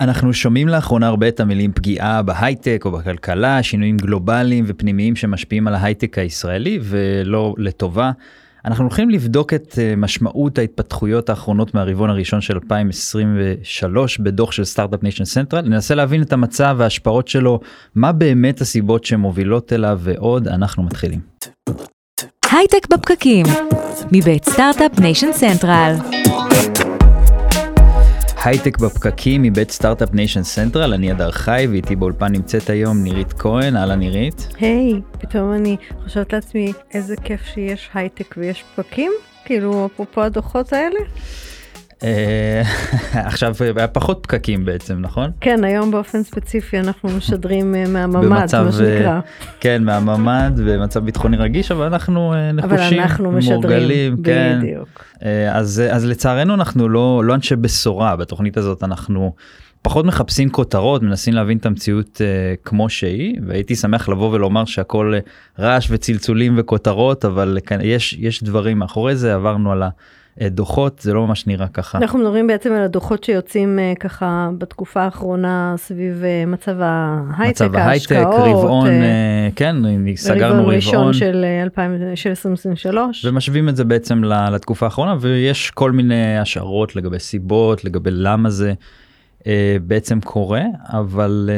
אנחנו שומעים לאחרונה הרבה את המילים פגיעה בהייטק או בכלכלה, שינויים גלובליים ופנימיים שמשפיעים על ההייטק הישראלי ולא לטובה. אנחנו הולכים לבדוק את אה, משמעות ההתפתחויות האחרונות מהרבעון הראשון של 2023 בדוח של סטארט-אפ ניישן סנטרל, ננסה להבין את המצב וההשפעות שלו, מה באמת הסיבות שמובילות אליו ועוד, אנחנו מתחילים. הייטק בפקקים, מבית סטארט-אפ ניישן סנטרל. הייטק בפקקים מבית סטארט-אפ ניישן סנטרל, אני אדר חי ואיתי באולפן נמצאת היום נירית כהן, אהלן נירית. היי, היי, פתאום אני חושבת לעצמי איזה כיף שיש הייטק ויש פקקים, כאילו אפרופו הדוחות האלה. אה, עכשיו היה פחות פקקים בעצם נכון? כן היום באופן ספציפי אנחנו משדרים אה, מהממ"ד מה שנקרא. אה, כן מהממ"ד במצב ביטחוני רגיש אבל אנחנו נחושים, אבל אנחנו משדרים, כן. בדיוק. אז, אז לצערנו אנחנו לא, לא אנשי בשורה בתוכנית הזאת אנחנו פחות מחפשים כותרות מנסים להבין את המציאות uh, כמו שהיא והייתי שמח לבוא ולומר שהכל רעש וצלצולים וכותרות אבל יש יש דברים מאחורי זה עברנו על. אה, דוחות זה לא ממש נראה ככה. אנחנו מדברים בעצם על הדוחות שיוצאים אה, ככה בתקופה האחרונה סביב אה, מצב ההייטק, מצב ההייטק, רבעון, כן, סגרנו רבעון. רבעון ראשון של 2023. ומשווים את זה בעצם לתקופה האחרונה ויש כל מיני השערות לגבי סיבות, לגבי למה זה. בעצם קורה אבל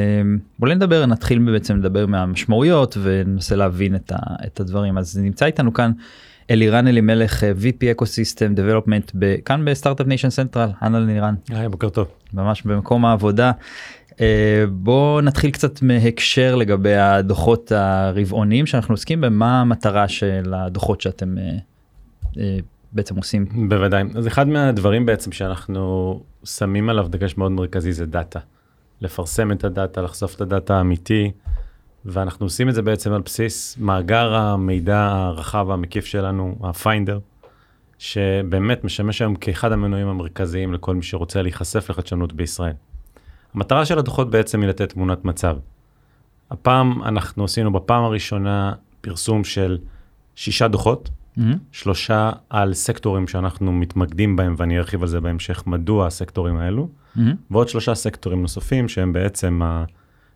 בוא נדבר נתחיל בעצם לדבר מהמשמעויות וננסה להבין את, ה, את הדברים אז נמצא איתנו כאן אלירן אלימלך אה, VP ecosystem development כאן בסטארט-אפ ניישן סנטרל אהלן אלירן. היי בוקר טוב. ממש במקום העבודה. אה, בוא נתחיל קצת מהקשר לגבי הדוחות הרבעוניים שאנחנו עוסקים במה המטרה של הדוחות שאתם אה, בעצם עושים. בוודאי אז אחד מהדברים בעצם שאנחנו שמים עליו דגש מאוד מרכזי זה data. לפרסם את ה data לחשוף את ה data האמיתי. ואנחנו עושים את זה בעצם על בסיס מאגר המידע הרחב והמקיף שלנו, הפיינדר, שבאמת משמש היום כאחד המנועים המרכזיים לכל מי שרוצה להיחשף לחדשנות בישראל. המטרה של הדוחות בעצם היא לתת תמונת מצב. הפעם אנחנו עשינו בפעם הראשונה פרסום של שישה דוחות, mm-hmm. שלושה על סקטורים שאנחנו מתמקדים בהם ואני ארחיב על זה בהמשך מדוע הסקטורים האלו, mm-hmm. ועוד שלושה סקטורים נוספים שהם בעצם ה...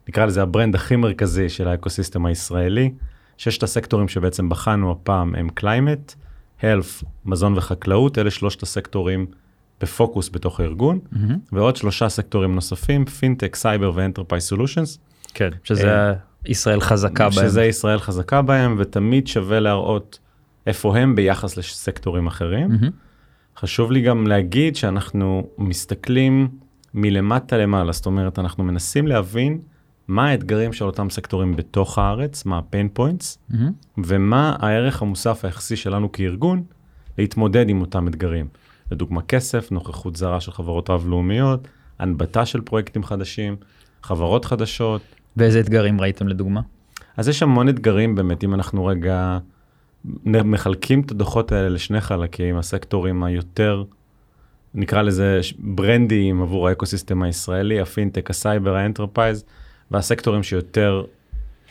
נקרא לזה ה brand הכי מרכזי של ה ecosystem הישראלי. ששת הסקטורים שבעצם בחנו הפעם הם climate, health, מזון וחקלאות, אלה שלושת הסקטורים בפוקוס בתוך הארגון, mm-hmm. ועוד שלושה סקטורים נוספים, פינטק, סייבר ו enterprise solutions. כן, שזה uh, ישראל חזקה שזה בהם. שזה ישראל חזקה בהם, ותמיד שווה להראות איפה הם ביחס לסקטורים אחרים. Mm-hmm. חשוב לי גם להגיד שאנחנו מסתכלים מלמטה למעלה, זאת אומרת, אנחנו מנסים להבין מה האתגרים של אותם סקטורים בתוך הארץ, מה ה-pain points, mm-hmm. ומה הערך המוסף היחסי שלנו כארגון להתמודד עם אותם אתגרים. לדוגמה כסף, נוכחות זרה של חברות רב-לאומיות, הנבטה של פרויקטים חדשים, חברות חדשות. ואיזה אתגרים ראיתם לדוגמה? אז יש המון אתגרים באמת, אם אנחנו רגע מחלקים את הדוחות האלה לשני חלקים, הסקטורים היותר, נקרא לזה ברנדיים עבור ה ecosystem הישראלי, הפינטק, הסייבר, ה enterprise. והסקטורים שיותר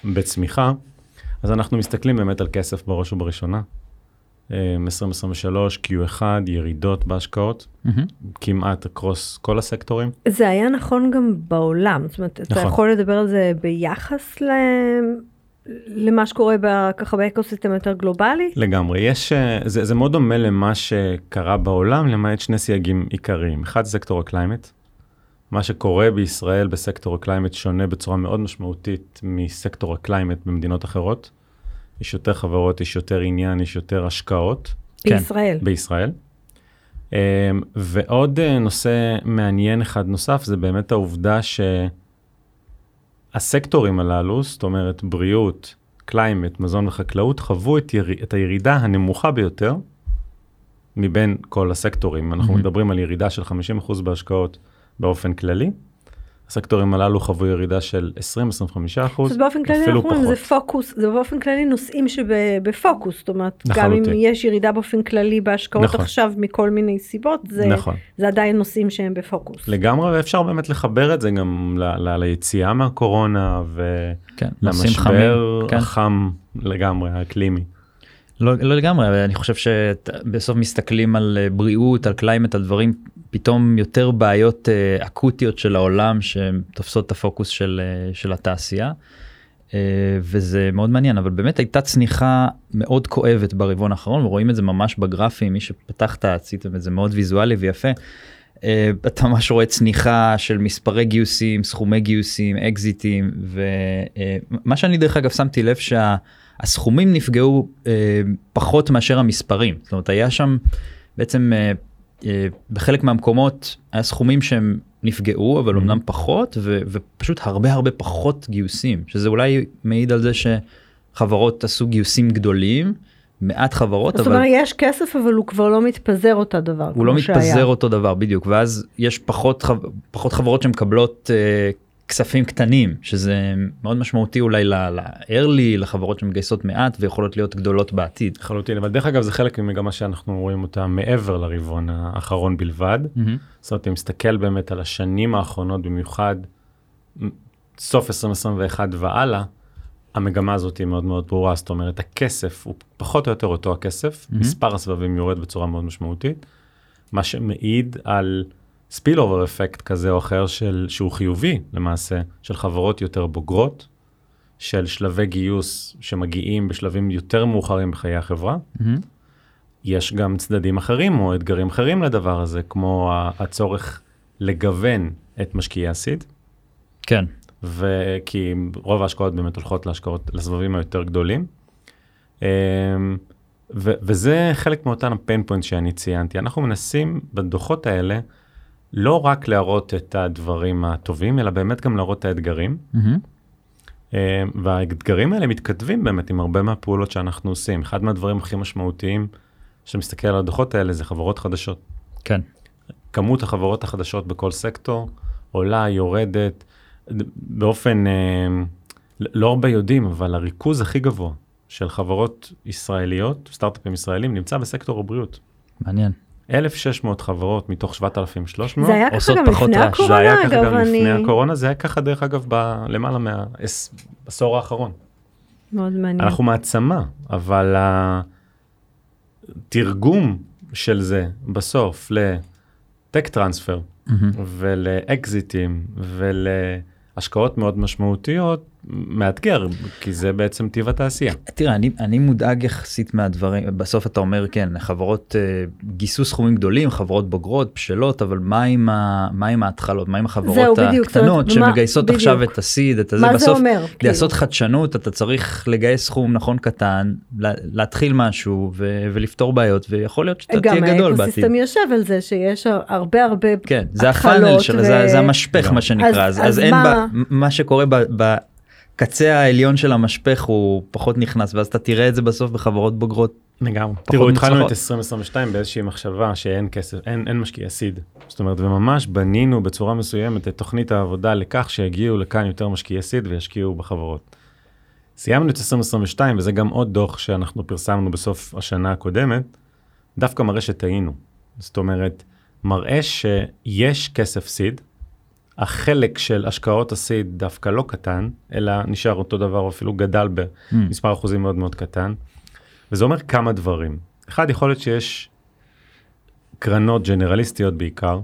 בצמיחה, אז אנחנו מסתכלים באמת על כסף בראש ובראשונה. 2023, אה, Q1, ירידות בהשקעות, mm-hmm. כמעט across כל הסקטורים. זה היה נכון גם בעולם, זאת אומרת, נכון. אתה יכול לדבר על זה ביחס ל... למה שקורה ב... ככה באקוסיסטם יותר גלובלי? לגמרי, יש, אה, זה, זה מאוד דומה למה שקרה בעולם, למעט שני סייגים עיקריים. אחד, סקטור ה climate, מה שקורה בישראל בסקטור ה climate שונה בצורה מאוד משמעותית מסקטור ה climate במדינות אחרות. יש יותר חברות, יש יותר עניין, יש יותר השקעות. בישראל. כן, בישראל. Um, ועוד uh, נושא מעניין אחד נוסף זה באמת העובדה שהסקטורים הללו, זאת אומרת בריאות, climate, מזון וחקלאות, חוו את, יר... את הירידה הנמוכה ביותר מבין כל הסקטורים. אנחנו mm-hmm. מדברים על ירידה של 50% בהשקעות באופן כללי. הסקטורים הללו חוו ירידה של 20-25 אחוז, אפילו באופן כללי אנחנו אומרים זה פוקוס, זה באופן כללי נושאים שבפוקוס, זאת אומרת, גם אם יש ירידה באופן כללי בהשקעות נכון. עכשיו מכל מיני סיבות, זה, נכון. זה עדיין נושאים שהם בפוקוס. לגמרי, ואפשר באמת לחבר את זה גם ל, ל, ליציאה מהקורונה ולמשבר כן, החם לגמרי, האקלימי. לא, לא לגמרי, אני חושב שבסוף מסתכלים על אה, בריאות, על climate, על דברים, פתאום יותר בעיות אה, אקוטיות של העולם שתופסות את הפוקוס של, אה, של התעשייה. וזה מאוד מעניין, אבל באמת הייתה צניחה מאוד כואבת ברבעון האחרון, ורואים את זה ממש בגרפים, מי שפתח את עשיתם את זה מאוד ויזואלי ויפה. אתה ממש רואה צניחה של מספרי גיוסים, סכומי גיוסים, אקזיטים, ומה שאני דרך אגב שמתי לב שה... הסכומים נפגעו אה, פחות מאשר המספרים. זאת אומרת, היה שם בעצם אה, אה, בחלק מהמקומות היה סכומים שהם נפגעו, אבל mm-hmm. אמנם פחות, ו, ופשוט הרבה הרבה פחות גיוסים, שזה אולי מעיד על זה שחברות עשו גיוסים גדולים. מעט חברות זאת אבל... זאת אומרת יש כסף אבל הוא כבר לא מתפזר אותו דבר. הוא לא מתפזר שהיה. אותו דבר בדיוק ואז יש פחות, פחות חברות שמקבלות uh, כספים קטנים שזה מאוד משמעותי אולי ל-early לחברות שמגייסות מעט ויכולות להיות גדולות בעתיד. לחלוטין אבל דרך אגב זה חלק ממגמה שאנחנו רואים אותה מעבר לרבעון האחרון בלבד. Mm-hmm. זאת אומרת אם מסתכל באמת על השנים האחרונות במיוחד סוף 2021 והלאה. המגמה הזאת היא מאוד מאוד ברורה זאת אומרת הכסף הוא פחות או יותר אותו הכסף mm-hmm. מספר הסבבים יורד בצורה מאוד משמעותית. מה שמעיד על ספיל אובר אפקט כזה או אחר של, שהוא חיובי למעשה, של חברות יותר בוגרות, של שלבי גיוס שמגיעים בשלבים יותר מאוחרים בחיי החברה. Mm-hmm. יש גם צדדים אחרים או אתגרים אחרים לדבר הזה, כמו הצורך לגוון את משקיעי הסיד. כן. וכי רוב ההשקעות באמת הולכות להשקעות, לסבבים היותר גדולים. אמ, ו- וזה חלק מאותן הפיין פוינט שאני ציינתי. אנחנו מנסים בדוחות האלה לא רק להראות את הדברים הטובים, אלא באמת גם להראות את האתגרים. Mm-hmm. והאתגרים האלה מתכתבים באמת עם הרבה מהפעולות שאנחנו עושים. אחד מהדברים הכי משמעותיים שמסתכל על הדוחות האלה זה חברות חדשות. כן. כמות החברות החדשות בכל סקטור עולה, יורדת, באופן, אה, לא הרבה יודעים, אבל הריכוז הכי גבוה של חברות ישראליות, סטארט-אפים ישראלים, נמצא בסקטור הבריאות. מעניין. 1,600 חברות מתוך 7,300 זה היה ככה גם לפני הקורונה, זה היה ככה גם אני... לפני הקורונה, זה היה ככה דרך אגב למעלה מהעשור האחרון. מאוד מעניין. אנחנו מעצמה, אבל התרגום של זה בסוף לטק טרנספר mm-hmm. ולאקזיטים ולהשקעות מאוד משמעותיות, מאתגר כי זה בעצם טיב התעשייה. תראה אני אני מודאג יחסית מהדברים בסוף אתה אומר כן חברות uh, גייסו סכומים גדולים חברות בוגרות בשלות אבל מה עם, ה, מה עם ההתחלות מה עם החברות זהו, בדיוק, הקטנות זאת, שמגייסות בדיוק. עכשיו את הסיד את הזה בסוף אומר, לעשות כאילו? חדשנות אתה צריך לגייס סכום נכון קטן להתחיל משהו ו, ולפתור בעיות ויכול להיות שאתה תהיה גדול בעתיד. גם האקוסיסטם יושב על זה שיש הרבה הרבה כן זה הפאנל של ו... זה, זה המשפך מה שנקרא אז, אז, אז אין מה... בה, מה שקורה ב, ב, הקצה העליון של המשפך הוא פחות נכנס ואז אתה תראה את זה בסוף בחברות בוגרות. לגמרי. תראו התחלנו את 2022 באיזושהי מחשבה שאין כסף אין, אין משקיעי סיד. זאת אומרת וממש בנינו בצורה מסוימת את תוכנית העבודה לכך שיגיעו לכאן יותר משקיעי סיד וישקיעו בחברות. סיימנו את 2022 וזה גם עוד דוח שאנחנו פרסמנו בסוף השנה הקודמת, דווקא מראה שטעינו. זאת אומרת, מראה שיש כסף סיד, החלק של השקעות הסיד דווקא לא קטן, אלא נשאר אותו דבר, או אפילו גדל במספר. אחוזים מאוד מאוד קטן. וזה אומר כמה דברים. אחד, יכול להיות שיש קרנות ג'נרליסטיות בעיקר,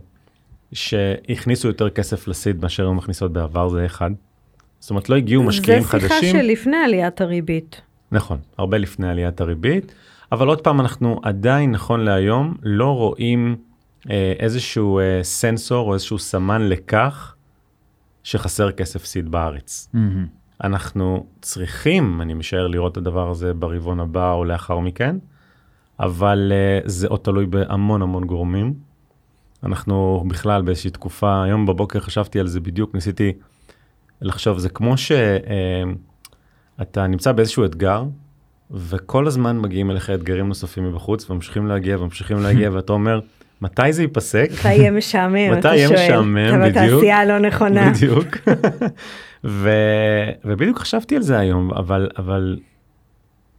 שהכניסו יותר כסף לסיד מאשר הן מכניסות בעבר, זה אחד. זאת אומרת, לא הגיעו משקיעים חדשים. זה שיחה שלפני עליית הריבית. נכון, הרבה לפני עליית הריבית, אבל עוד פעם, אנחנו עדיין, נכון להיום, לא רואים... אה, איזשהו אה, סנסור או איזשהו סמן לכך שחסר כסף סיד בארץ. Mm-hmm. אנחנו צריכים, אני משער, לראות את הדבר הזה ברבעון הבא או לאחר מכן, אבל uh, זה עוד תלוי בהמון המון גורמים. אנחנו בכלל באיזושהי תקופה, היום בבוקר חשבתי על זה בדיוק, ניסיתי לחשוב, זה כמו שאתה נמצא באיזשהו אתגר, וכל הזמן מגיעים אליך אתגרים נוספים מבחוץ, וממשיכים להגיע וממשיכים להגיע, ואתה אומר, מתי זה ייפסק? מתי יהיה משעמם, אתה שואל. מתי יהיה משעמם, בדיוק. אתה בתעשייה הלא נכונה. בדיוק. ו... ובדיוק חשבתי על זה היום, אבל, אבל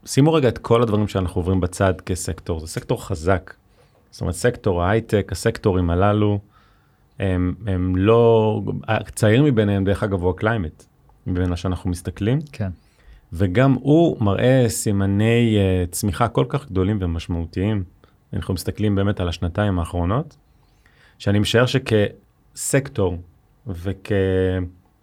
שימו רגע את כל הדברים שאנחנו עוברים בצד כסקטור, זה סקטור חזק. זאת אומרת, סקטור ההייטק, הסקטורים הללו, הם, הם לא, הצעיר מביניהם דרך אגב הוא ה climate, מבין מה שאנחנו מסתכלים. כן. וגם הוא מראה סימני uh, צמיחה כל כך גדולים ומשמעותיים. אנחנו מסתכלים באמת על השנתיים האחרונות, שאני משער שכסקטור וכ...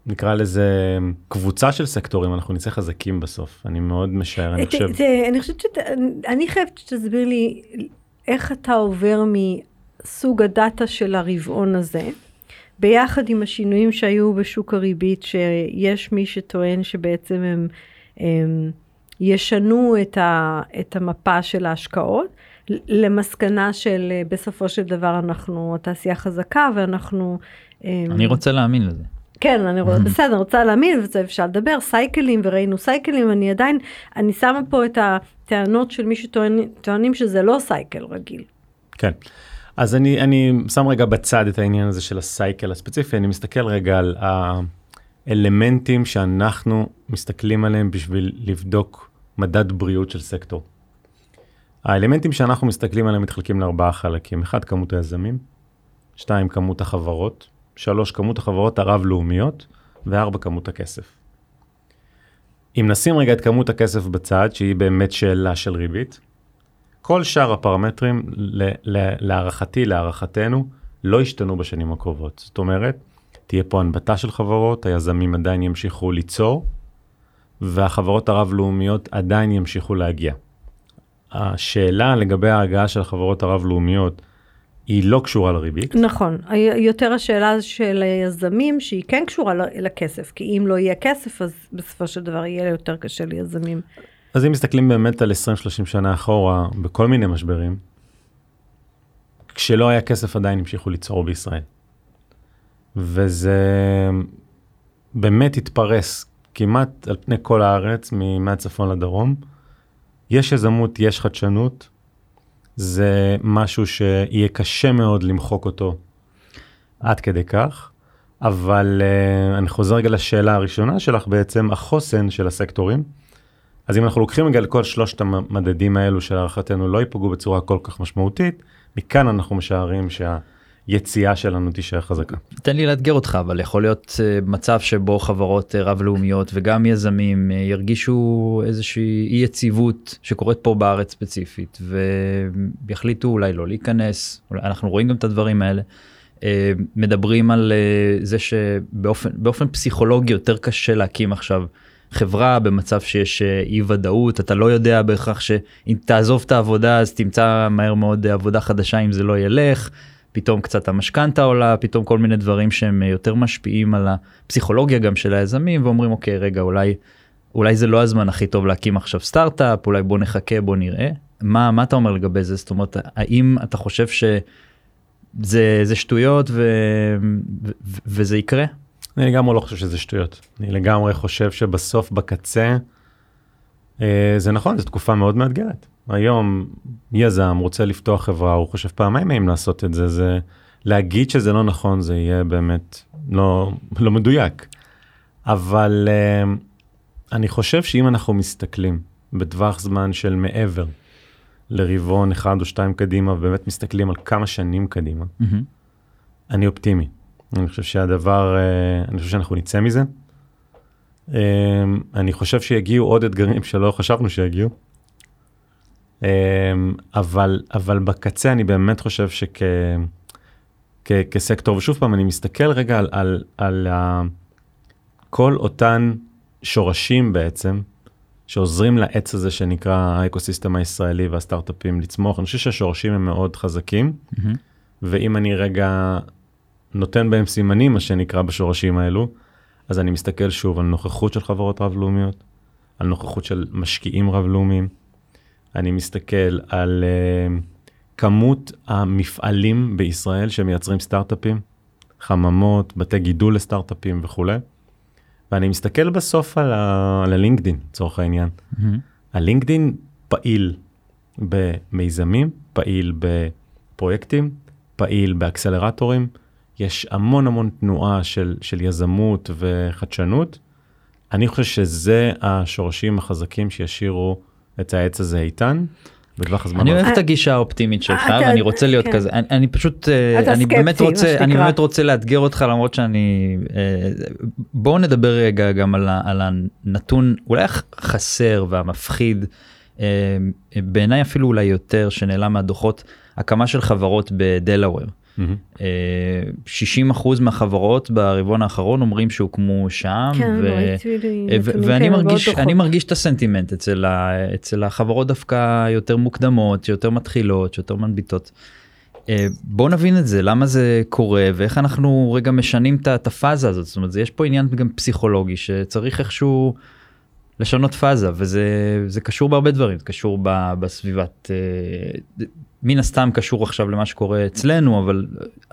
נקרא לזה קבוצה של סקטורים אנחנו נצא חזקים בסוף אני מאוד משער אני חושב. אני חושבת שאני חייבת שתסביר לי איך אתה עובר מסוג הדאטה של הרבעון הזה ביחד עם השינויים שהיו בשוק הריבית שיש מי שטוען שבעצם הם, הם ישנו את, ה, את המפה של ההשקעות למסקנה של בסופו של דבר אנחנו התעשייה חזקה ואנחנו. אני רוצה להאמין לזה. כן, אני רוצה, בסדר, רוצה להאמין וזה אפשר לדבר, סייקלים וראינו סייקלים, אני עדיין, אני שמה פה את הטענות של מי שטוענים שזה לא סייקל רגיל. כן, אז אני, אני שם רגע בצד את העניין הזה של הסייקל הספציפי, אני מסתכל רגע על האלמנטים שאנחנו מסתכלים עליהם בשביל לבדוק מדד בריאות של סקטור. האלמנטים שאנחנו מסתכלים עליהם מתחלקים לארבעה חלקים, אחד כמות היזמים, שתיים כמות החברות, שלוש, כמות החברות הרב-לאומיות, וארבע, כמות הכסף. אם נשים רגע את כמות הכסף בצד, שהיא באמת שאלה של ריבית, כל שאר הפרמטרים, להערכתי, להערכתנו, לא ישתנו בשנים הקרובות. זאת אומרת, תהיה פה הנבטה של חברות, היזמים עדיין ימשיכו ליצור, והחברות הרב-לאומיות עדיין ימשיכו להגיע. השאלה לגבי ההגעה של החברות הרב-לאומיות היא לא קשורה לריבית. נכון, יותר השאלה של היזמים שהיא כן קשורה לכסף, כי אם לא יהיה כסף אז בסופו של דבר יהיה יותר קשה ליזמים. אז אם מסתכלים באמת על 20-30 שנה אחורה בכל מיני משברים, כשלא היה כסף עדיין המשיכו ליצור בישראל. וזה באמת התפרס כמעט על פני כל הארץ, מהצפון לדרום. יש יזמות, יש חדשנות, זה משהו שיהיה קשה מאוד למחוק אותו עד כדי כך, אבל uh, אני חוזר רגע לשאלה הראשונה שלך בעצם, החוסן של הסקטורים. אז אם אנחנו לוקחים רגע לכל שלושת המדדים האלו שלהערכתנו לא ייפגעו בצורה כל כך משמעותית, מכאן אנחנו משערים שה... היציאה שלנו תישאר חזקה. תן לי לאתגר אותך אבל יכול להיות אה, מצב שבו חברות אה, רב לאומיות וגם יזמים אה, ירגישו איזושהי אי יציבות שקורית פה בארץ ספציפית ויחליטו אולי לא להיכנס אנחנו רואים גם את הדברים האלה. מדברים על זה שבאופן באופן פסיכולוגי יותר קשה להקים עכשיו חברה במצב שיש אי ודאות אתה לא יודע בהכרח שאם תעזוב את העבודה אז תמצא מהר מאוד עבודה חדשה אם זה לא ילך. פתאום קצת המשכנתה עולה, פתאום כל מיני דברים שהם יותר משפיעים על הפסיכולוגיה גם של היזמים ואומרים אוקיי רגע אולי אולי זה לא הזמן הכי טוב להקים עכשיו סטארט-אפ אולי בוא נחכה בוא נראה. מה מה אתה אומר לגבי זה? זאת אומרת האם אתה חושב שזה זה שטויות ו, ו, ו, וזה יקרה? אני לגמרי לא חושב שזה שטויות. אני לגמרי חושב שבסוף בקצה אה, זה נכון זו תקופה מאוד מאתגרת היום יזם רוצה לפתוח חברה, הוא חושב פעמיים האם לעשות את זה, זה להגיד שזה לא נכון, זה יהיה באמת לא, לא מדויק. אבל uh, אני חושב שאם אנחנו מסתכלים בטווח זמן של מעבר לרבעון אחד או שתיים קדימה, ובאמת מסתכלים על כמה שנים קדימה, mm-hmm. אני אופטימי. אני חושב שהדבר, uh, אני חושב שאנחנו נצא מזה. Uh, אני חושב שיגיעו עוד אתגרים שלא חשבנו שיגיעו. אמ, אבל אבל בקצה אני באמת חושב שכסקטור ושוב פעם אני מסתכל רגע על, על, על ה, כל אותן שורשים בעצם שעוזרים לעץ הזה שנקרא האקוסיסטם הישראלי והסטארט-אפים לצמוח אני חושב שהשורשים הם מאוד חזקים mm-hmm. ואם אני רגע נותן בהם סימנים מה שנקרא בשורשים האלו אז אני מסתכל שוב על נוכחות של חברות רב-לאומיות על נוכחות של משקיעים רב-לאומיים. אני מסתכל על uh, כמות המפעלים בישראל שמייצרים סטארט-אפים, חממות, בתי גידול לסטארט-אפים וכולי. ואני מסתכל בסוף על, ה... על הלינקדין, לצורך העניין. Mm-hmm. הלינקדין פעיל במיזמים, פעיל בפרויקטים, פעיל באקסלרטורים. יש המון המון תנועה של, של יזמות וחדשנות. אני חושב שזה השורשים החזקים שישאירו את העץ הזה איתן, בטווח הזמן. אני. אוהב את הגישה האופטימית שלך ואני רוצה להיות כן. כזה אני, פשוט אה, אני באמת רוצה אני. באמת רוצה לאתגר אותך למרות שאני אה, בואו נדבר רגע גם על הנתון אולי החסר והמפחיד אה, בעיניי אפילו אולי יותר שנעלם מהדוחות הקמה של חברות בדלאוור. מהמם. אה, 60 אחוז מהחברות ברבעון האחרון אומרים שהוקמו שם. כן, לי אה, ואני בעוד מרגיש. אני מרגיש את הסנטימנט אצל, אצל החברות דווקא יותר מוקדמות יותר מתחילות יותר מנביטות. אה, בוא נבין את זה למה זה קורה ואיך אנחנו רגע משנים את הפאזה הזאת זאת אומרת יש פה עניין גם פסיכולוגי שצריך איכשהו לשנות פאזה וזה זה קשור בהרבה דברים זה קשור ב, בסביבת מן הסתם קשור עכשיו למה שקורה אצלנו אבל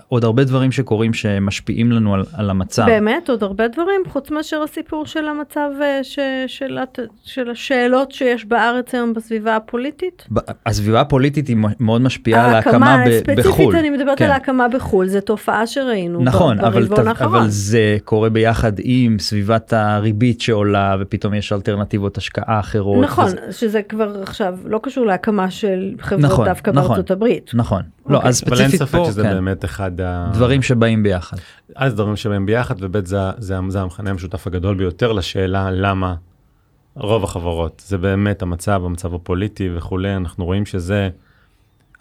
עוד הרבה דברים שקורים שמשפיעים לנו על, על המצב. באמת עוד הרבה דברים חוץ מאשר הסיפור של המצב אה, ש, של, של השאלות שיש בארץ היום בסביבה הפוליטית. ב- הסביבה הפוליטית היא מאוד משפיעה על ההקמה ב- ספציפית בחו"ל. אני מדברת כן. על ההקמה בחו"ל, זו תופעה שראינו נכון, ב- אבל, ברבעון האחרון. אבל זה קורה ביחד עם סביבת הריבית שעולה ופתאום יש אלטרנטיבות השקעה אחרות. נכון, וזה- שזה כבר עכשיו לא קשור להקמה של חברות נכון, דווקא נכון. בארצות הברית. נכון. לא, אוקיי. אז אבל אין ספציפית ספק פה, שזה כן, באמת אחד ה... דברים שבאים ביחד. אז דברים שבהם ביחד וב' זה, זה, זה המכנה המשותף הגדול ביותר לשאלה למה רוב החברות זה באמת המצב המצב הפוליטי וכולי אנחנו רואים שזה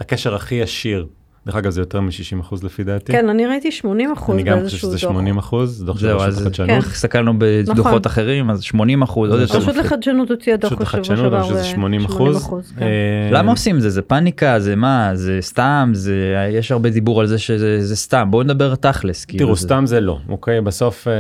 הקשר הכי ישיר דרך אגב זה יותר מ-60% לפי דעתי. כן, אני ראיתי 80 אחוז אני גם חושב באיזשהו שזה דוח. 80 אחוז, דוח של רשות אז החדשנות. כן. הסתכלנו בדוחות נכון. אחרים, אז 80 אחוז, עוד זה יותר רשות מפחיד. לחדשנות הוציאה דוח רשות בשבוע החדשנות, שעבר. אני חושב שזה 80 אחוז. כן. אה, למה עושים זה? זה פאניקה, זה מה? זה סתם, זה, יש הרבה דיבור על זה שזה זה סתם, בואו נדבר תכלס. כאילו, תראו, סתם זה לא, אוקיי? בסוף אה,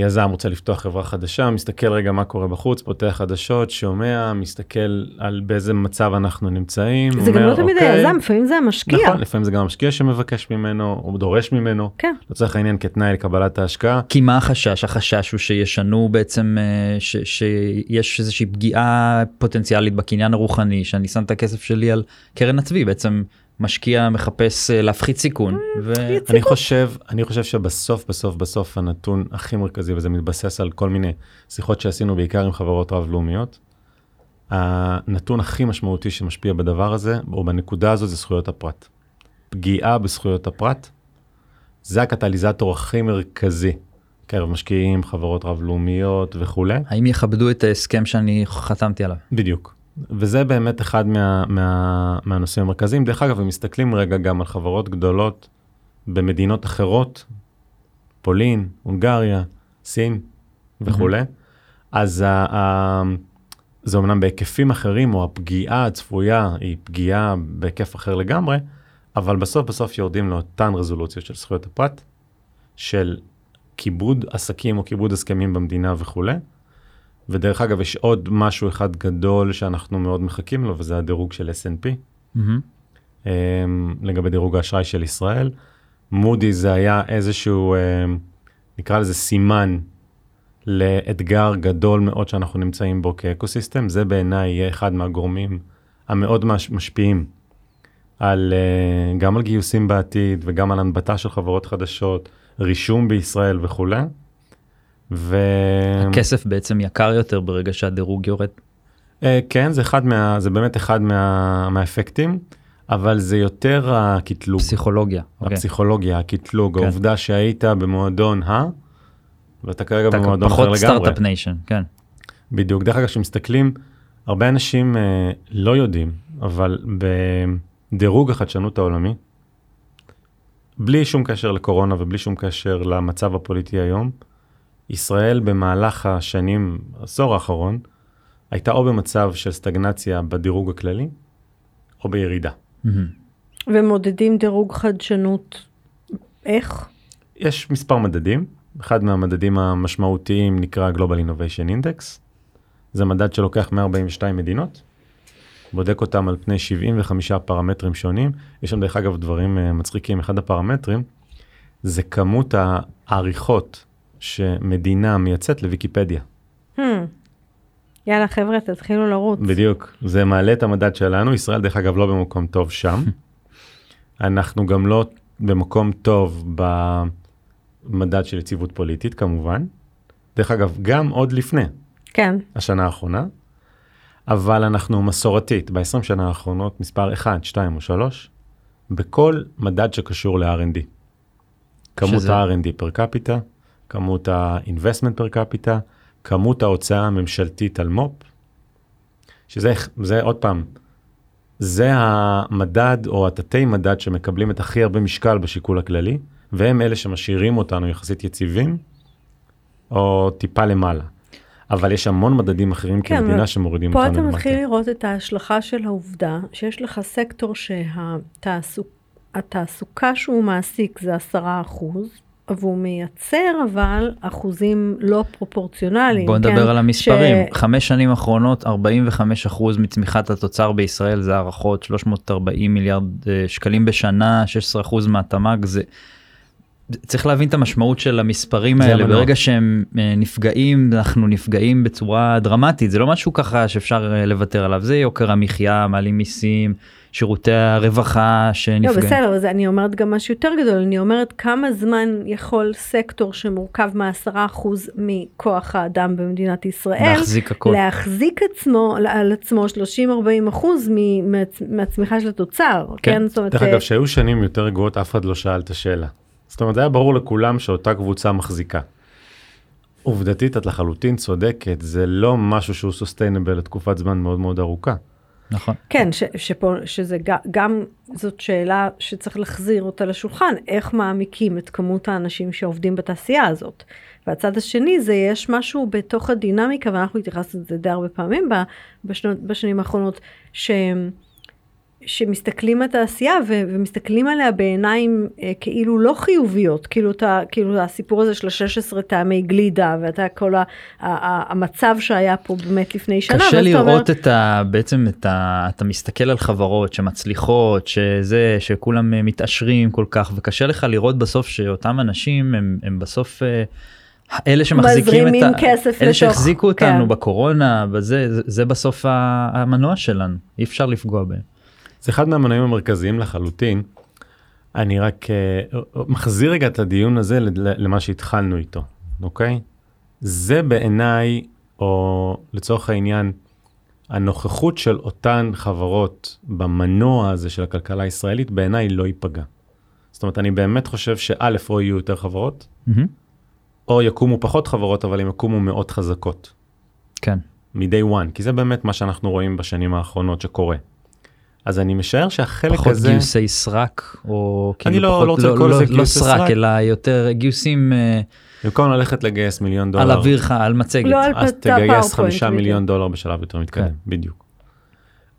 יזם רוצה לפתוח חברה חדשה, מסתכל רגע מה קורה בחוץ, פותח חדשות, שומע, מסתכל על באיזה מצב אנחנו נמצאים. זה גם לא תמיד אוקיי, היזם, לפעמים זה המשקיע. נכון, לפעמים זה גם המשקיע שמבקש ממנו, או דורש ממנו, כן. לצורך העניין כתנאי לקבלת ההשקעה. כי מה החשש? החשש הוא שישנו בעצם, אה, ש, שיש איזושהי פגיעה פוטנציאלית בקניין הרוחני, שאני שם את הכסף שלי על קרן הצבי, בעצם משקיע מחפש אה, להפחית סיכון. ו... אני חושב, אני חושב שבסוף, בסוף, בסוף הנתון הכי מרכזי, וזה מתבסס על כל מיני שיחות שעשינו בעיקר עם חברות רב-לאומיות, הנתון הכי משמעותי שמשפיע בדבר הזה, או בנקודה הזו, זה זכויות הפרט. פגיעה בזכויות הפרט, זה הקטליזטור הכי מרכזי, קרב משקיעים, חברות רב-לאומיות וכולי. האם יכבדו את ההסכם שאני חתמתי עליו? בדיוק. וזה באמת אחד מה, מה, מהנושאים המרכזיים. דרך אגב, אם מסתכלים רגע גם על חברות גדולות במדינות אחרות, פולין, הונגריה, סין וכולי, אז ה, ה, זה אמנם בהיקפים אחרים, או הפגיעה הצפויה היא פגיעה בהיקף אחר לגמרי, אבל בסוף בסוף יורדים לאותן רזולוציות של זכויות הפרט, של כיבוד עסקים או כיבוד הסכמים במדינה וכולי. ודרך אגב, יש עוד משהו אחד גדול שאנחנו מאוד מחכים לו, וזה הדירוג של S&P, מהמם. um, לגבי דירוג האשראי של ישראל. מודי זה היה איזשהו, um, נקרא לזה סימן לאתגר גדול מאוד שאנחנו נמצאים בו כאקוסיסטם. זה בעיניי יהיה אחד מהגורמים המאוד מש- משפיעים על, uh, גם על גיוסים בעתיד וגם על הנבטה של חברות חדשות, רישום בישראל וכולי. ו... הכסף בעצם יקר יותר ברגע שהדירוג יורד. Uh, כן, זה אחד מה... זה באמת אחד מה... מהאפקטים, אבל זה יותר הקטלוג, פסיכולוגיה. אוקיי. הפסיכולוגיה, הקטלוג, כן. העובדה שהיית במועדון ה... ואתה כרגע אתה במועדון אחר פחות לגמרי. סטארט-אפ ניישן, כן. בדיוק. דרך אגב, כשמסתכלים, הרבה אנשים uh, לא יודעים, אבל בדירוג החדשנות העולמי, בלי שום קשר לקורונה ובלי שום קשר למצב הפוליטי היום, ישראל במהלך השנים, העשור האחרון, הייתה או במצב של סטגנציה בדירוג הכללי, או בירידה. מהמם. ומודדים דירוג חדשנות. איך? יש מספר מדדים, אחד מהמדדים המשמעותיים נקרא Global Innovation Index, זה מדד שלוקח 142 מדינות, בודק אותם על פני 75 פרמטרים שונים, יש שם דרך אגב דברים אה, מצחיקים, אחד הפרמטרים זה כמות העריכות שמדינה מייצאת לוויקיפדיה. Hmm. יאללה חבר'ה תתחילו לרוץ. בדיוק, זה מעלה את המדד שלנו, ישראל דרך אגב לא במקום טוב שם. אנחנו גם לא במקום טוב במדד של יציבות פוליטית כמובן. דרך אגב, גם עוד לפני כן. השנה האחרונה. אבל אנחנו מסורתית, ב-20 שנה האחרונות, מספר 1, 2 או 3, בכל מדד שקשור ל-R&D. כמות שזה? ה-R&D פר קפיטה, כמות ה-investment פר קפיטה, כמות ההוצאה הממשלתית על מו"פ, שזה זה עוד פעם, זה המדד או התתי מדד שמקבלים את הכי הרבה משקל בשיקול הכללי, והם אלה שמשאירים אותנו יחסית יציבים, או טיפה למעלה. אבל יש המון מדדים אחרים כן, כמדינה שמורידים פה אותנו אתה למטה. מתחיל לראות את ההשלכה של העובדה שיש לך סקטור שהתעסוקה שהוא מעסיק זה עשרה אחוז, והוא מייצר אבל אחוזים לא פרופורציונליים. בוא כן? נדבר על המספרים, ש- חמש שנים אחרונות 45% מצמיחת התוצר בישראל זה הערכות 340 מיליארד אה, שקלים בשנה 16% מהתמ"ג זה. צריך להבין את המשמעות של המספרים האלה המנוע. ברגע שהם אה, נפגעים אנחנו נפגעים בצורה דרמטית זה לא משהו ככה שאפשר אה, לוותר עליו זה יוקר המחיה מעלים מיסים שירותי הרווחה לא, שנפגעים. בסדר, אז אני אומרת גם משהו יותר גדול, אני אומרת כמה זמן יכול סקטור שמורכב מעשרה אחוז מכוח האדם במדינת ישראל, להחזיק הכל. להחזיק עצמו, על עצמו 30-40 אחוז מ- מהצ- מהצמיחה של התוצר, כן. כן? זאת אומרת, דרך אה, אגב, שהיו שנים יותר רגועות, אף אחד לא שאל את השאלה. זאת אומרת, היה ברור לכולם שאותה קבוצה מחזיקה. עובדתית, את לחלוטין צודקת, זה לא משהו שהוא סוסטיינבל לתקופת זמן מאוד מאוד ארוכה. נכון. כן, ש, שפה, שזה גם, גם זאת שאלה שצריך להחזיר אותה לשולחן, איך מעמיקים את כמות האנשים שעובדים בתעשייה הזאת. והצד השני זה יש משהו בתוך הדינמיקה, ואנחנו התייחסנו לזה די הרבה פעמים ב- בשנות, בשנים האחרונות, ש, שמסתכלים על התעשייה ו, ומסתכלים עליה בעיניים אה, כאילו לא חיוביות, כאילו, אתה, כאילו הסיפור הזה של ה-16 טעמי גלידה, ואתה כל ה, ה, ה, המצב שהיה פה באמת לפני שנה. קשה אתה אומר- לראות את ה... בעצם את ה... אתה מסתכל על חברות שמצליחות, שזה, שכולם אה, מתעשרים כל כך, וקשה לך לראות בסוף שאותם אנשים הם, הם בסוף אה, אלה שמחזיקים את ה... כסף אלה לתוך- שהחזיקו אותנו כן. בקורונה, בזה, זה, זה בסוף המנוע שלנו, אי אפשר לפגוע בהם. זה אחד מהמנועים המרכזיים לחלוטין. אני רק אה, מחזיר רגע את הדיון הזה למה שהתחלנו איתו, אוקיי? זה בעיניי, או לצורך העניין, הנוכחות של אותן חברות במנוע הזה של הכלכלה הישראלית בעיניי לא ייפגע. זאת אומרת, אני באמת חושב שא', או יהיו יותר חברות, מהמם. או יקומו פחות חברות, אבל הן יקומו מאוד חזקות. כן. מ-day one, כי זה באמת מה שאנחנו רואים בשנים האחרונות שקורה. אז אני משער שהחלק פחות הזה... גיוסי סרק, או אני כאילו לא- פחות, לא רוצה לקרוא לא, לזה לא, לא סרק, סרק. אלא יותר גיוסים אה, במקום ללכת לגייס מיליון דולר, על אוויר לך, על מצגת. לא על אז פ- תגייס חמישה. מיליון דולר בשלב יותר מתקדם, כן. בדיוק.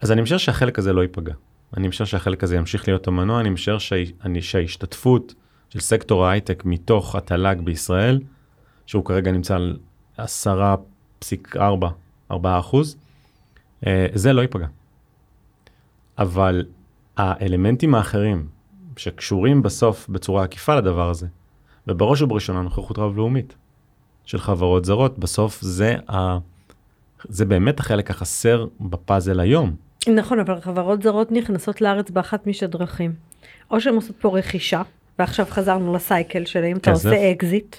אז אני משער שהחלק הזה לא ייפגע. אני משער שהחלק הזה ימשיך להיות המנוע, אני משער שה- אני- שההשתתפות של סקטור ההייטק מתוך התל"ג בישראל, שהוא כרגע נמצא על 10.4, 4 אחוז, אה, זה לא ייפגע. אבל האלמנטים האחרים שקשורים בסוף בצורה עקיפה לדבר הזה, ובראש ובראשונה נוכחות רב-לאומית של חברות זרות, בסוף זה, ה... זה באמת החלק החסר בפאזל היום. נכון, אבל חברות זרות נכנסות לארץ באחת משתי דרכים. או שהן עושות פה רכישה, ועכשיו חזרנו ל cycle שלהם, אתה כסף. עושה אקזיט.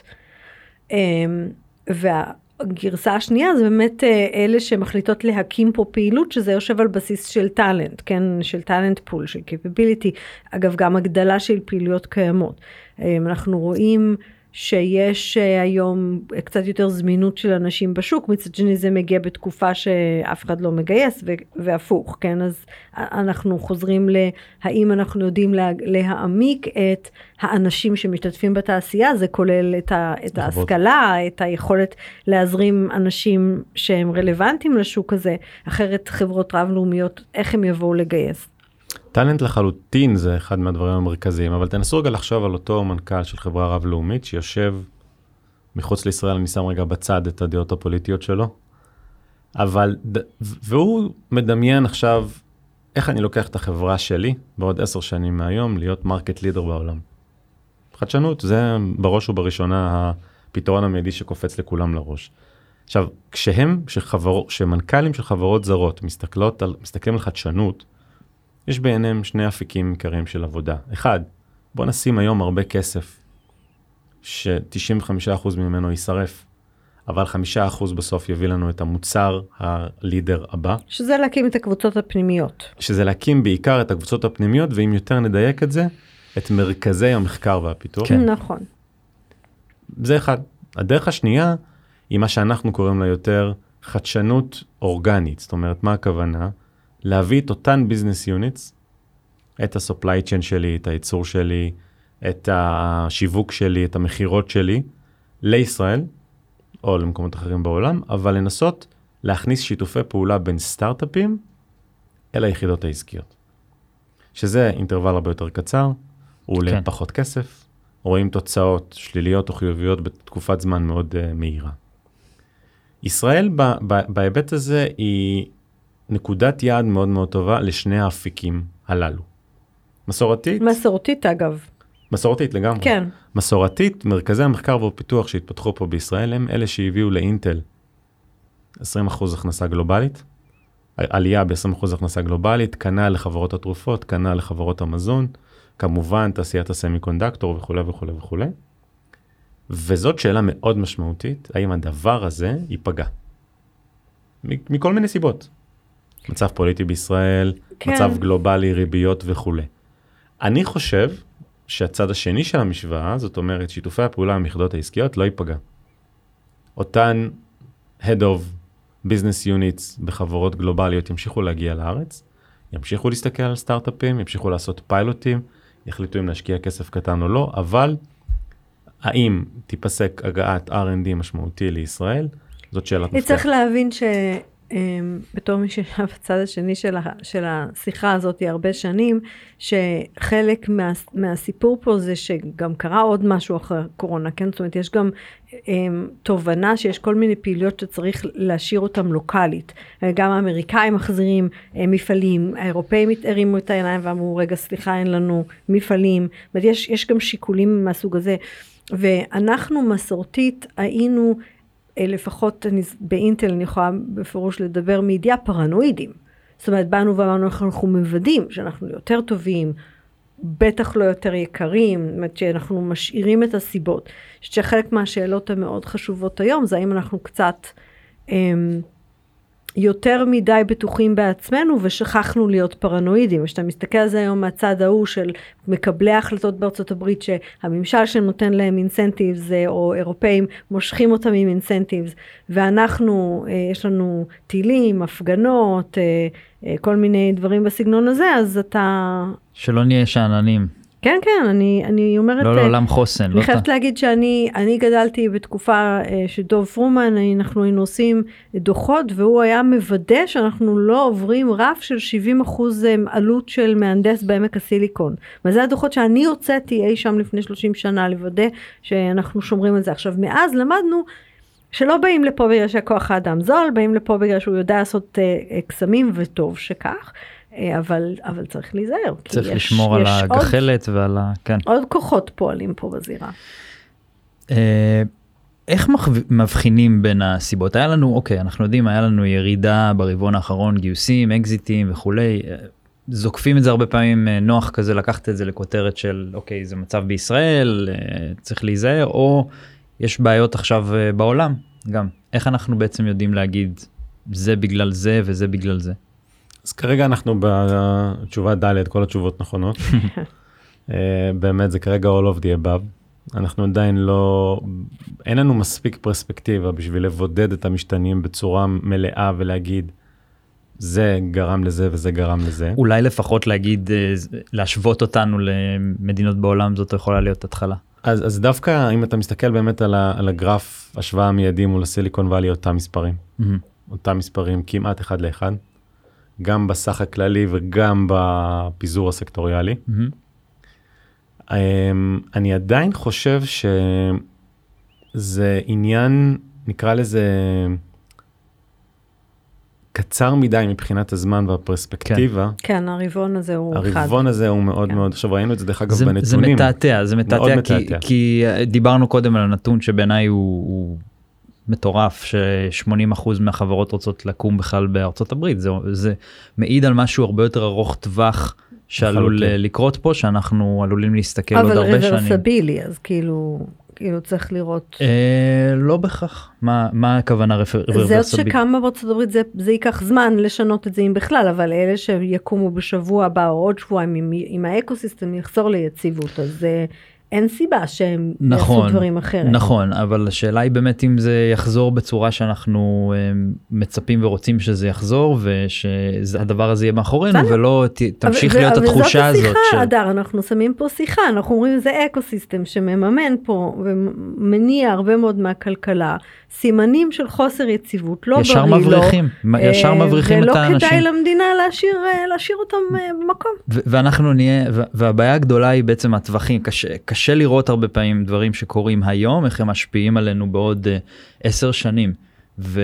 אמ, והגרסה השנייה זה באמת אה, אלה שמחליטות להקים פה פעילות, שזה יושב על בסיס של talent, כן? של talent pool, של capability. אגב, גם הגדלה של פעילויות קיימות. אמ, אנחנו רואים שיש אה, היום קצת יותר זמינות של אנשים בשוק, מצד שני זה מגיע בתקופה שאף אחד לא מגייס ו- והפוך, כן? אז אנחנו חוזרים להאם אנחנו יודעים לה- להעמיק את האנשים שמשתתפים בתעשייה, זה כולל את, ה- את ההשכלה, את היכולת להזרים אנשים שהם רלוונטיים לשוק הזה, אחרת חברות רב-לאומיות, איך הם יבואו לגייס? טאלנט לחלוטין זה אחד מהדברים המרכזיים, אבל תנסו רגע לחשוב על אותו מנכ"ל של חברה רב-לאומית שיושב מחוץ לישראל, אני שם רגע בצד את הדעות הפוליטיות שלו, אבל, והוא מדמיין עכשיו איך אני לוקח את החברה שלי בעוד עשר שנים מהיום להיות market leader בעולם. חדשנות זה בראש ובראשונה הפתרון המיידי שקופץ לכולם לראש. עכשיו, כשהם, שחבר, שמנכ"לים של חברות זרות מסתכלות על, מסתכלים על חדשנות, יש בעיניהם שני אפיקים עיקריים של עבודה. אחד, בוא נשים היום הרבה כסף, ש-95% ממנו יישרף, אבל חמישה אחוז בסוף יביא לנו את המוצר הלידר הבא, שזה להקים את הקבוצות הפנימיות. שזה להקים בעיקר את הקבוצות הפנימיות, ואם יותר נדייק את זה, את מרכזי המחקר והפיתוח. כן. נכון. זה אחד. הדרך השנייה היא מה שאנחנו קוראים לה יותר חדשנות אורגנית. זאת אומרת, מה הכוונה? להביא את אותן ביזנס יוניטס, את ה-supply chain שלי, את הייצור שלי, את השיווק שלי, את המכירות שלי, לישראל, או למקומות אחרים בעולם, אבל לנסות להכניס שיתופי פעולה בין סטארט-אפים אל היחידות העסקיות. שזה אינטרוול הרבה יותר קצר, הוא עולה כן. פחות כסף, רואים תוצאות שליליות או חיוביות בתקופת זמן מאוד uh, מהירה. ישראל בהיבט הזה היא נקודת יעד מאוד מאוד טובה לשני האפיקים הללו. מסורתית, מסורתית אגב. מסורתית לגמרי. כן. מסורתית, מרכזי המחקר והפיתוח שהתפתחו פה בישראל הם אלה שהביאו לאינטל 20% הכנסה גלובלית, עלייה ב-20% הכנסה גלובלית, כנ"ל לחברות התרופות, כנ"ל לחברות המזון, כמובן תעשיית הסמי קונדקטור וכולי וכולי וכולי. וזאת שאלה מאוד משמעותית, האם הדבר הזה ייפגע. מכל מיני סיבות. מצב פוליטי בישראל, כן. מצב גלובלי, ריביות וכולי. אני חושב שהצד השני של המשוואה, זאת אומרת שיתופי הפעולה היחידות העסקיות, לא ייפגע. אותן Head of Business Units בחברות גלובליות ימשיכו להגיע לארץ, ימשיכו להסתכל על סטארט-אפים, ימשיכו לעשות פיילוטים, יחליטו אם להשקיע כסף קטן או לא, אבל האם תיפסק הגעת R&D משמעותי לישראל, זאת שאלת מפתח. צריך להבין שבתור מי שישב בצד השני של, ה, של השיחה הזאת הרבה שנים, שחלק מה, מהסיפור פה זה שגם קרה עוד משהו אחרי הקורונה, כן? זאת אומרת, יש גם הם, תובנה שיש כל מיני פעילויות שצריך להשאיר אותן לוקאלית. גם האמריקאים מחזירים הם, מפעלים, האירופאים הרימו את העיניים ואמרו, רגע, סליחה, אין לנו מפעלים. זאת אומרת, יש, יש גם שיקולים מהסוג הזה. ואנחנו מסורתית היינו, אה, לפחות אני, באינטל אני יכולה בפירוש לדבר מידיעה פרנואידים. זאת אומרת, באנו ואמרנו איך אנחנו מוודאים שאנחנו יותר טובים, בטח לא יותר יקרים, זאת אומרת שאנחנו משאירים את הסיבות. אני חושבת שחלק מהשאלות המאוד חשובות היום זה האם אנחנו קצת אמ, יותר מדי בטוחים בעצמנו ושכחנו להיות פרנואידים. כשאתה מסתכל על זה היום מהצד ההוא של מקבלי ההחלטות בארצות הברית שהממשל שנותן להם אינסנטיבס או אירופאים מושכים אותם עם אינסנטיבס ואנחנו, אה, יש לנו טילים, הפגנות, אה, אה, כל מיני דברים בסגנון הזה, אז אתה... שלא נהיה שאננים. כן, כן, אני, אני אומרת... לא אה, לעולם חוסן. אני לא חייבת ת- להגיד שאני אני גדלתי בתקופה אה, שדוב פרומן, אנחנו היינו עושים דוחות והוא היה מוודא שאנחנו לא עוברים רף של 70 אחוז אה, עלות של מהנדס בעמק הסיליקון. וזה הדוחות שאני הוצאתי אי שם לפני 30 שנה לוודא שאנחנו שומרים על זה. עכשיו מאז למדנו שלא באים לפה בגלל שהכוח האדם זול, באים לפה בגלל שהוא יודע לעשות אה, אה, קסמים וטוב שכך. אה, אבל, אבל צריך להיזהר. צריך יש- לשמור על יש עוד- הגחלת ועל ה... כן. עוד כוחות פועלים פה בזירה. אה, איך מבחינים בין הסיבות? היה לנו, אוקיי, אנחנו יודעים, היה לנו ירידה ברבעון האחרון, גיוסים, אקזיטים וכולי. אה, זוקפים את זה הרבה פעמים, נוח כזה לקחת את זה לכותרת של, אוקיי, זה מצב בישראל, צריך להיזהר, או יש בעיות עכשיו בעולם גם. איך אנחנו בעצם יודעים להגיד, זה בגלל זה וזה בגלל זה? אז כרגע אנחנו בתשובה ד', כל התשובות נכונות. אה, באמת זה כרגע all of the above. אנחנו עדיין לא, אין לנו מספיק פרספקטיבה בשביל לבודד את המשתנים בצורה מלאה ולהגיד, זה גרם לזה וזה גרם לזה. אולי לפחות להגיד, אה, להשוות אותנו למדינות בעולם, זאת יכולה להיות התחלה. אז, אז דווקא אם אתה מסתכל באמת על, ה, על הגרף השוואה מיידי מול הסיליקון וואלי, אותם מספרים. מהמם. אותם מספרים כמעט אחד לאחד, גם בסך הכללי וגם בפיזור הסקטוריאלי. מהמם. אמ, אני עדיין חושב שזה עניין, נקרא לזה, קצר מדי מבחינת הזמן והפרספקטיבה. כן, הרבעון הזה הוא אחד. הרבעון הזה הוא מאוד כן. מאוד, עכשיו ראינו את זה דרך אגב זה, זה בנתונים. מתעתע, זה מתעתע, כי, מתעתע. כי אה, דיברנו קודם על הנתון שבעיניי הוא, הוא מטורף, ש-80% מהחברות רוצות לקום בכלל בארצות הברית, זה, זה מעיד על משהו הרבה יותר ארוך טווח שעלול לקרות פה שאנחנו עלולים להסתכל עוד אבל הרבה שנים. רוורסבילי, אז כאילו, כאילו צריך לראות. אה, לא בהכרח מה מה הכוונה רוורסבילי. שקמה בארצות הברית זה, זה ייקח זמן לשנות את זה אם בכלל, אבל אלה שיקומו בשבוע הבא או עוד שבועיים, אם, אם האקוסיסטם יחזור ליציבות, אז אה, אין סיבה שהם נכון, יעשו דברים אחרת. נכון, אבל השאלה היא באמת אם זה יחזור בצורה שאנחנו אה, מצפים ורוצים שזה יחזור ושהדבר הזה יהיה מאחורינו בסדר. ולא ת, תמשיך אבל- להיות אבל התחושה זאת הזאת. השיחה, של- אדר, אנחנו שמים פה שיחה, אנחנו אומרים זה אקוסיסטם שמממן פה ומניע הרבה מאוד מהכלכלה, סימנים של חוסר יציבות, לא ישר בריא לו. מבריחים, ישר אה, מבריחים את ולא האנשים. כדאי למדינה להשאיר, אה, להשאיר אותם אה, במקום. ואנחנו נהיה, והבעיה הגדולה היא בעצם הטווחים, קשה, קשה לראות הרבה פעמים דברים שקורים היום, איך הם משפיעים עלינו בעוד עשר שנים. ו...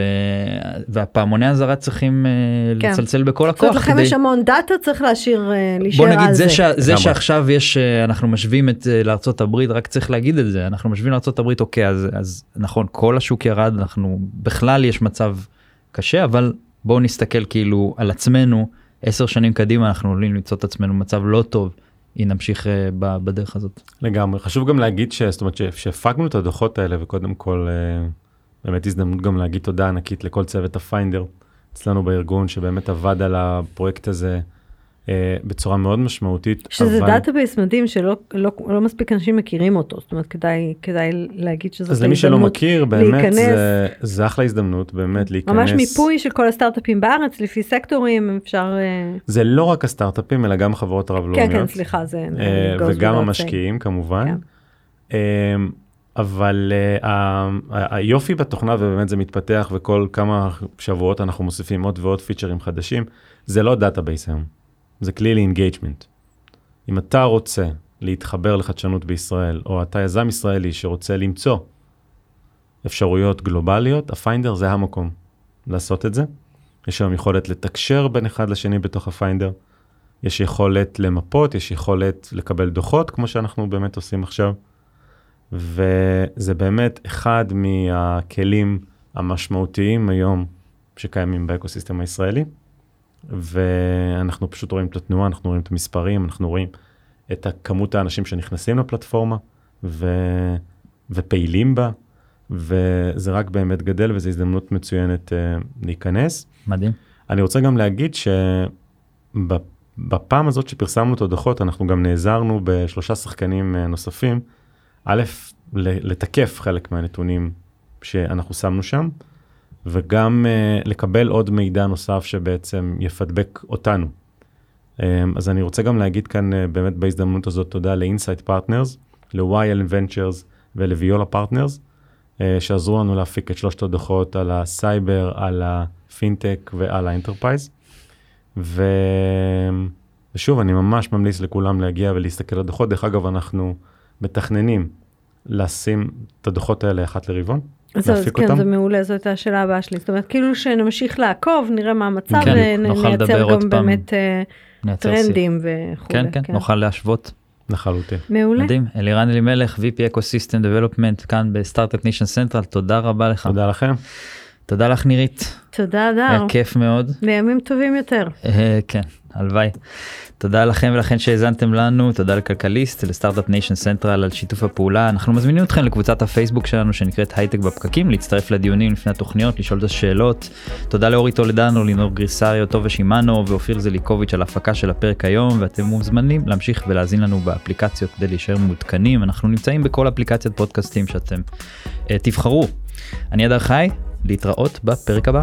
והפעמוני אזהרה צריכים uh, כן. לצלצל בכל זאת אומרת, הכוח לכם יש המון דאטה, צריך להשאיר, אה, להישאר בוא על נגיד זה. זה, ש... זה. שעכשיו יש אה, אנחנו משווים את אה, לארצות הברית רק צריך להגיד את זה אנחנו משווים לארצות הברית אוקיי אז, אז נכון כל השוק ירד אנחנו בכלל יש מצב קשה אבל בואו נסתכל כאילו על עצמנו עשר שנים קדימה אנחנו עלולים למצוא את עצמנו במצב לא טוב אם נמשיך אה, בדרך הזאת. לגמרי חשוב גם להגיד ש- זאת אומרת שהפקנו את הדוחות האלה וקודם כל אה, באמת הזדמנות גם להגיד תודה ענקית לכל צוות ה Finder אצלנו בארגון שבאמת עבד על הפרויקט הזה אה, בצורה מאוד משמעותית. שזה אבל- database מדהים שלא לא, לא מספיק אנשים מכירים אותו, זאת אומרת כדאי, כדאי להגיד שזאת אז למי שלא מכיר באמת להיכנס. זה, זה אחלה הזדמנות באמת להיכנס. ממש מיפוי של כל הסטארט-אפים בארץ לפי סקטורים אפשר אה, זה לא רק הסטארט-אפים אלא גם החברות הרב-לאומיות. כן כן סליחה זה אה, וגם. המשקיעים כמובן. כן. אבל ה- היופי בתוכנה ובאמת זה מתפתח וכל כמה שבועות אנחנו מוסיפים עוד ועוד פיצ'רים חדשים, זה לא database היום, זה כלי ל engagement. אם אתה רוצה להתחבר לחדשנות בישראל, או אתה יזם ישראלי שרוצה למצוא אפשרויות גלובליות, ה Finder זה המקום לעשות את זה. יש היום יכולת לתקשר בין אחד לשני בתוך ה Finder. יש יכולת למפות, יש יכולת לקבל דוחות, כמו שאנחנו באמת עושים עכשיו. וזה באמת אחד מהכלים המשמעותיים היום שקיימים באקוסיסטם הישראלי. ואנחנו פשוט רואים את התנועה, אנחנו רואים את המספרים, אנחנו רואים את כמות האנשים שנכנסים לפלטפורמה ו... ופעילים בה, וזה רק באמת גדל וזו הזדמנות מצוינת uh, להיכנס. מדהים. אני רוצה גם להגיד שבפעם הזאת שפרסמנו את הדוחות, אנחנו גם נעזרנו בשלושה שחקנים אה, נוספים. א', לתקף חלק מהנתונים שאנחנו שמנו שם, וגם uh, לקבל עוד מידע נוסף שבעצם יפדבק אותנו. Um, אז אני רוצה גם להגיד כאן uh, באמת בהזדמנות הזאת תודה ל-Insight Partners, ל-YL Ventures ול-Viola Partners, uh, שעזרו לנו להפיק את שלושת הדוחות על הסייבר, על הפינטק ועל ה enterprise. ו... ושוב, אני ממש ממליץ לכולם להגיע ולהסתכל על הדוחות. דרך אגב, אנחנו מתכננים לשים את הדוחות האלה אחת לרבעון. אז אז כן אותם? זה מעולה זאת הייתה השאלה הבאה שלי זאת אומרת כאילו שנמשיך לעקוב נראה מה המצב כן, ונייצר גם. באמת אה. טרנדים וכו'. כן כן נוכל להשוות. לחלוטין. מעולה. מדהים. אלירן אלימלך VP ecosystem development כאן ב Start-Up Nation Central תודה רבה לך. תודה לכם. תודה לך נירית. תודה יאיר אדר. כיף מאוד. לימים טובים יותר. אה, כן, הלוואי. תודה לכם ולכן שהאזנתם לנו, תודה לכלכליסט, ל Start-Up Nation Central על שיתוף הפעולה. אנחנו מזמינים אתכם לקבוצת הפייסבוק שלנו שנקראת הייטק בפקקים, להצטרף לדיונים לפני התוכניות, לשאול את השאלות. תודה לאורי טולדנו, לינור גריסריו, טובה שימאנו ואופיר זליקוביץ' על ההפקה של הפרק היום, ואתם מוזמנים להמשיך ולהאזין לנו באפליקציות כדי להישאר מעודכנים. אנחנו נמצאים בכל אפליקציית פודקאסטים שאתם uh, תבחרו. אני אדר חי, להתראות בפרק הבא.